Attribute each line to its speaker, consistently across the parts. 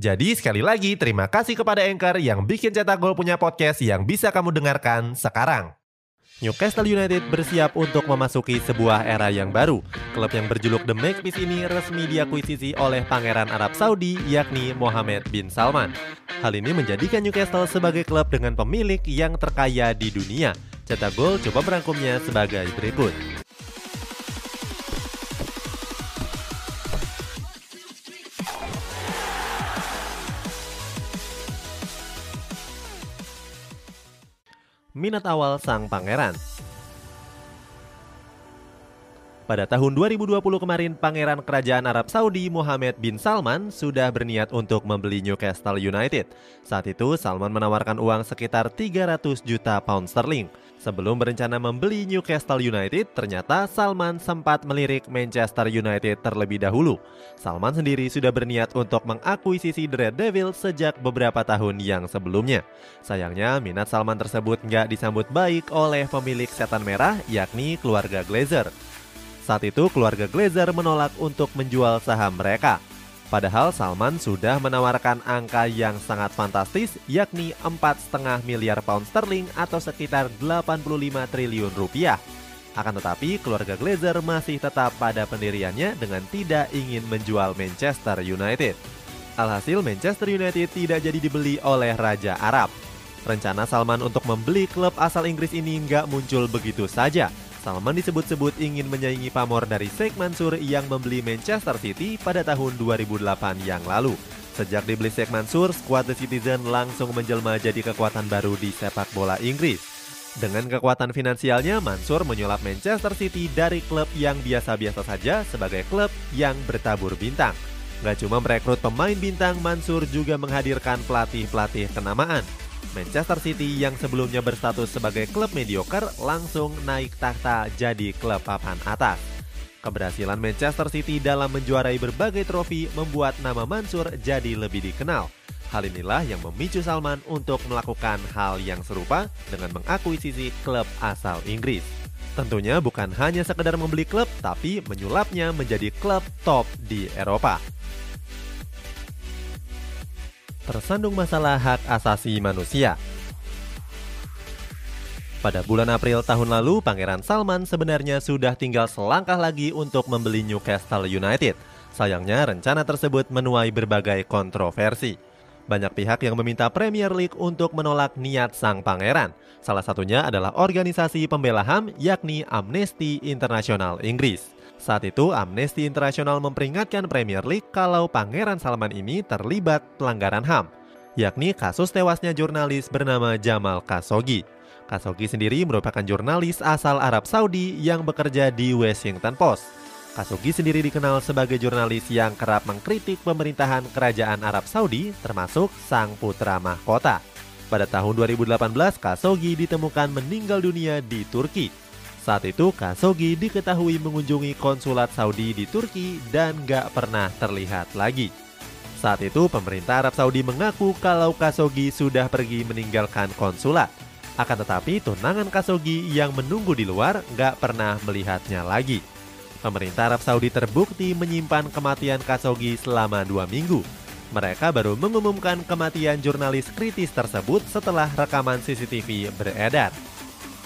Speaker 1: Jadi sekali lagi terima kasih kepada Anchor yang bikin Cetak Gol punya podcast yang bisa kamu dengarkan sekarang. Newcastle United bersiap untuk memasuki sebuah era yang baru. Klub yang berjuluk The Magpies ini resmi diakuisisi oleh Pangeran Arab Saudi yakni Mohammed bin Salman. Hal ini menjadikan Newcastle sebagai klub dengan pemilik yang terkaya di dunia. Cetak Gol coba merangkumnya sebagai berikut. Minat awal sang pangeran pada tahun 2020 kemarin, Pangeran Kerajaan Arab Saudi Mohammed bin Salman sudah berniat untuk membeli Newcastle United. Saat itu, Salman menawarkan uang sekitar 300 juta pound sterling. Sebelum berencana membeli Newcastle United, ternyata Salman sempat melirik Manchester United terlebih dahulu. Salman sendiri sudah berniat untuk mengakuisisi The Red Devil sejak beberapa tahun yang sebelumnya. Sayangnya, minat Salman tersebut nggak disambut baik oleh pemilik setan merah, yakni keluarga Glazer. Saat itu keluarga Glazer menolak untuk menjual saham mereka. Padahal Salman sudah menawarkan angka yang sangat fantastis yakni 4,5 miliar pound sterling atau sekitar 85 triliun rupiah. Akan tetapi keluarga Glazer masih tetap pada pendiriannya dengan tidak ingin menjual Manchester United. Alhasil Manchester United tidak jadi dibeli oleh Raja Arab. Rencana Salman untuk membeli klub asal Inggris ini nggak muncul begitu saja. Salman disebut-sebut ingin menyaingi pamor dari Sheikh Mansur yang membeli Manchester City pada tahun 2008 yang lalu. Sejak dibeli Sheikh Mansur, skuad The Citizen langsung menjelma jadi kekuatan baru di sepak bola Inggris. Dengan kekuatan finansialnya, Mansur menyulap Manchester City dari klub yang biasa-biasa saja sebagai klub yang bertabur bintang. Gak cuma merekrut pemain bintang, Mansur juga menghadirkan pelatih-pelatih kenamaan. Manchester City yang sebelumnya berstatus sebagai klub mediocre langsung naik takhta jadi klub papan atas. Keberhasilan Manchester City dalam menjuarai berbagai trofi membuat nama Mansur jadi lebih dikenal. Hal inilah yang memicu Salman untuk melakukan hal yang serupa dengan mengakuisisi klub asal Inggris. Tentunya bukan hanya sekedar membeli klub, tapi menyulapnya menjadi klub top di Eropa tersandung masalah hak asasi manusia. Pada bulan April tahun lalu, Pangeran Salman sebenarnya sudah tinggal selangkah lagi untuk membeli Newcastle United. Sayangnya, rencana tersebut menuai berbagai kontroversi. Banyak pihak yang meminta Premier League untuk menolak niat sang pangeran. Salah satunya adalah organisasi pembela HAM yakni Amnesty International Inggris. Saat itu, Amnesty International memperingatkan Premier League kalau Pangeran Salman ini terlibat pelanggaran HAM, yakni kasus tewasnya jurnalis bernama Jamal Khashoggi. Khashoggi sendiri merupakan jurnalis asal Arab Saudi yang bekerja di Washington Post. Khashoggi sendiri dikenal sebagai jurnalis yang kerap mengkritik pemerintahan kerajaan Arab Saudi termasuk sang putra mahkota. Pada tahun 2018, Khashoggi ditemukan meninggal dunia di Turki saat itu Khashoggi diketahui mengunjungi konsulat Saudi di Turki dan gak pernah terlihat lagi. Saat itu pemerintah Arab Saudi mengaku kalau Khashoggi sudah pergi meninggalkan konsulat. Akan tetapi tunangan Khashoggi yang menunggu di luar gak pernah melihatnya lagi. Pemerintah Arab Saudi terbukti menyimpan kematian Khashoggi selama dua minggu. Mereka baru mengumumkan kematian jurnalis kritis tersebut setelah rekaman CCTV beredar.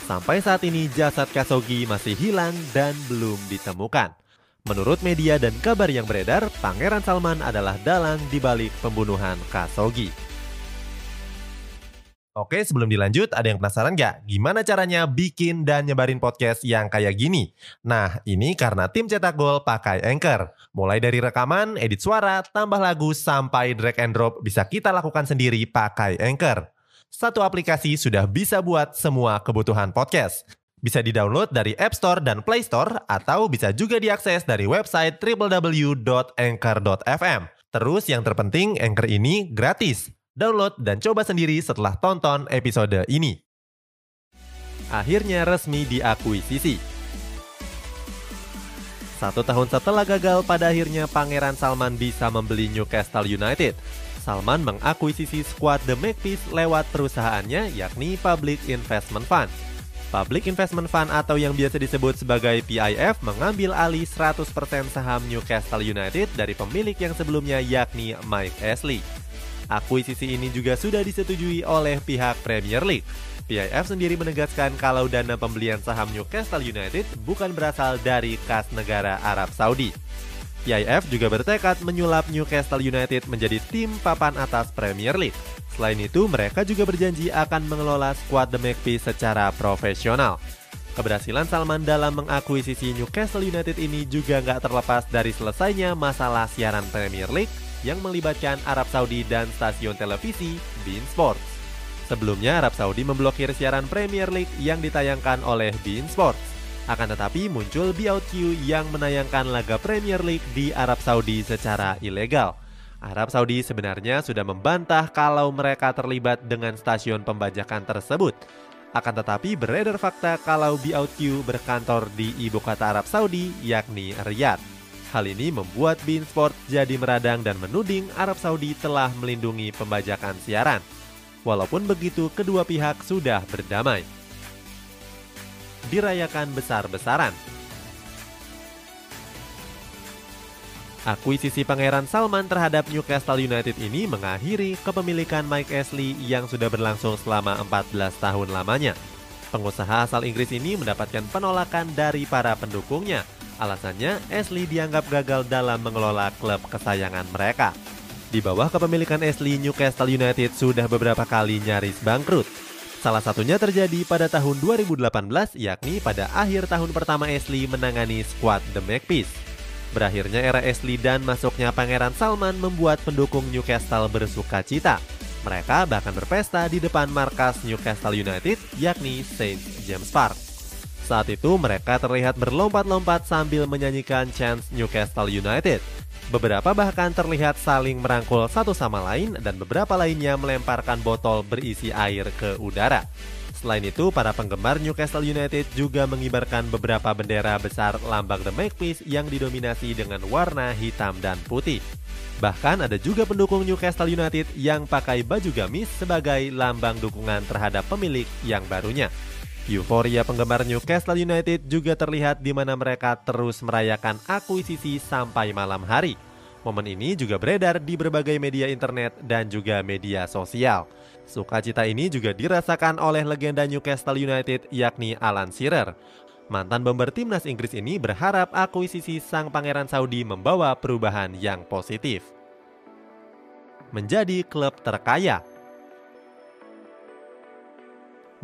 Speaker 1: Sampai saat ini jasad Khashoggi masih hilang dan belum ditemukan. Menurut media dan kabar yang beredar, Pangeran Salman adalah dalang di balik pembunuhan Khashoggi. Oke, sebelum dilanjut, ada yang penasaran nggak? Gimana caranya bikin dan nyebarin podcast yang kayak gini? Nah, ini karena tim Cetak Gol pakai Anchor. Mulai dari rekaman, edit suara, tambah lagu, sampai drag and drop bisa kita lakukan sendiri pakai Anchor satu aplikasi sudah bisa buat semua kebutuhan podcast. Bisa di-download dari App Store dan Play Store atau bisa juga diakses dari website www.anchor.fm. Terus yang terpenting Anchor ini gratis. Download dan coba sendiri setelah tonton episode ini. Akhirnya resmi diakuisisi. Satu tahun setelah gagal, pada akhirnya Pangeran Salman bisa membeli Newcastle United. Salman mengakuisisi skuad The Magpies lewat perusahaannya yakni Public Investment Fund. Public Investment Fund atau yang biasa disebut sebagai PIF mengambil alih 100% saham Newcastle United dari pemilik yang sebelumnya yakni Mike Ashley. Akuisisi ini juga sudah disetujui oleh pihak Premier League. PIF sendiri menegaskan kalau dana pembelian saham Newcastle United bukan berasal dari kas negara Arab Saudi. PIF juga bertekad menyulap Newcastle United menjadi tim papan atas Premier League. Selain itu, mereka juga berjanji akan mengelola skuad The Magpies secara profesional. Keberhasilan Salman dalam mengakuisisi Newcastle United ini juga nggak terlepas dari selesainya masalah siaran Premier League yang melibatkan Arab Saudi dan stasiun televisi Bein Sports. Sebelumnya, Arab Saudi memblokir siaran Premier League yang ditayangkan oleh Bein Sports. Akan tetapi muncul BOQ yang menayangkan laga Premier League di Arab Saudi secara ilegal. Arab Saudi sebenarnya sudah membantah kalau mereka terlibat dengan stasiun pembajakan tersebut. Akan tetapi beredar fakta kalau BOQ berkantor di ibu kota Arab Saudi yakni Riyadh. Hal ini membuat Bein Sport jadi meradang dan menuding Arab Saudi telah melindungi pembajakan siaran. Walaupun begitu, kedua pihak sudah berdamai. Dirayakan besar-besaran, Akuisisi Pangeran Salman terhadap Newcastle United ini mengakhiri kepemilikan Mike Ashley yang sudah berlangsung selama 14 tahun lamanya. Pengusaha asal Inggris ini mendapatkan penolakan dari para pendukungnya. Alasannya, Ashley dianggap gagal dalam mengelola klub kesayangan mereka. Di bawah kepemilikan Ashley, Newcastle United sudah beberapa kali nyaris bangkrut. Salah satunya terjadi pada tahun 2018, yakni pada akhir tahun pertama Ashley menangani skuad The Magpies. Berakhirnya era Ashley dan masuknya Pangeran Salman membuat pendukung Newcastle bersuka cita. Mereka bahkan berpesta di depan markas Newcastle United yakni St. James Park. Saat itu mereka terlihat berlompat-lompat sambil menyanyikan chants Newcastle United. Beberapa bahkan terlihat saling merangkul satu sama lain dan beberapa lainnya melemparkan botol berisi air ke udara. Selain itu, para penggemar Newcastle United juga mengibarkan beberapa bendera besar lambang The Magpies yang didominasi dengan warna hitam dan putih. Bahkan ada juga pendukung Newcastle United yang pakai baju gamis sebagai lambang dukungan terhadap pemilik yang barunya. Euforia penggemar Newcastle United juga terlihat di mana mereka terus merayakan akuisisi sampai malam hari. Momen ini juga beredar di berbagai media internet dan juga media sosial. Sukacita ini juga dirasakan oleh legenda Newcastle United yakni Alan Shearer. Mantan bomber timnas Inggris ini berharap akuisisi sang pangeran Saudi membawa perubahan yang positif. Menjadi klub terkaya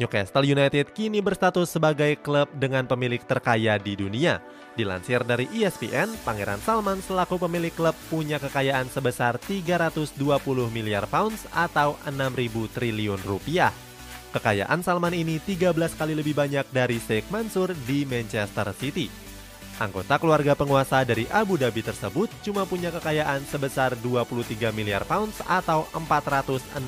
Speaker 1: Newcastle United kini berstatus sebagai klub dengan pemilik terkaya di dunia. Dilansir dari ESPN, Pangeran Salman selaku pemilik klub punya kekayaan sebesar 320 miliar pounds atau 6.000 triliun rupiah. Kekayaan Salman ini 13 kali lebih banyak dari Sheikh Mansur di Manchester City. Anggota keluarga penguasa dari Abu Dhabi tersebut cuma punya kekayaan sebesar 23 miliar pounds atau 469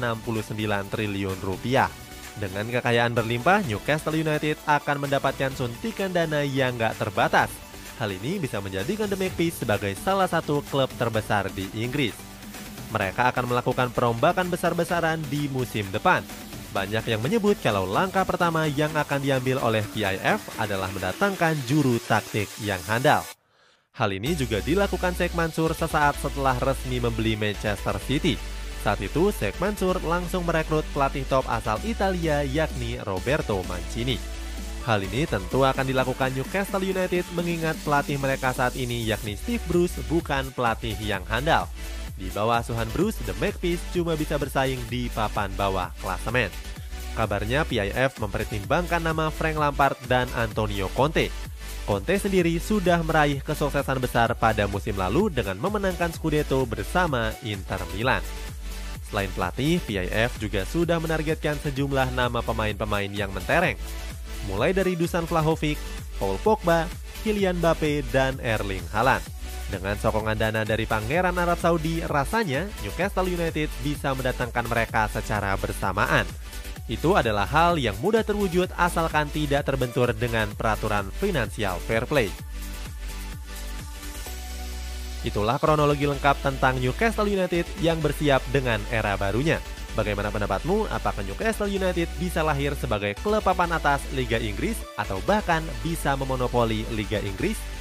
Speaker 1: triliun rupiah. Dengan kekayaan berlimpah, Newcastle United akan mendapatkan suntikan dana yang gak terbatas. Hal ini bisa menjadikan The Magpies sebagai salah satu klub terbesar di Inggris. Mereka akan melakukan perombakan besar-besaran di musim depan. Banyak yang menyebut kalau langkah pertama yang akan diambil oleh PIF adalah mendatangkan juru taktik yang handal. Hal ini juga dilakukan Sheikh Mansur sesaat setelah resmi membeli Manchester City saat itu, Sheikh Mansur langsung merekrut pelatih top asal Italia yakni Roberto Mancini. Hal ini tentu akan dilakukan Newcastle United mengingat pelatih mereka saat ini yakni Steve Bruce bukan pelatih yang handal. Di bawah asuhan Bruce, The Magpies cuma bisa bersaing di papan bawah klasemen. Kabarnya PIF mempertimbangkan nama Frank Lampard dan Antonio Conte. Conte sendiri sudah meraih kesuksesan besar pada musim lalu dengan memenangkan Scudetto bersama Inter Milan. Selain pelatih, PIF juga sudah menargetkan sejumlah nama pemain-pemain yang mentereng. Mulai dari Dusan Vlahovic, Paul Pogba, Kylian Mbappe, dan Erling Haaland. Dengan sokongan dana dari Pangeran Arab Saudi, rasanya Newcastle United bisa mendatangkan mereka secara bersamaan. Itu adalah hal yang mudah terwujud asalkan tidak terbentur dengan peraturan financial fair play. Itulah kronologi lengkap tentang Newcastle United yang bersiap dengan era barunya. Bagaimana pendapatmu? Apakah Newcastle United bisa lahir sebagai klub papan atas Liga Inggris atau bahkan bisa memonopoli Liga Inggris?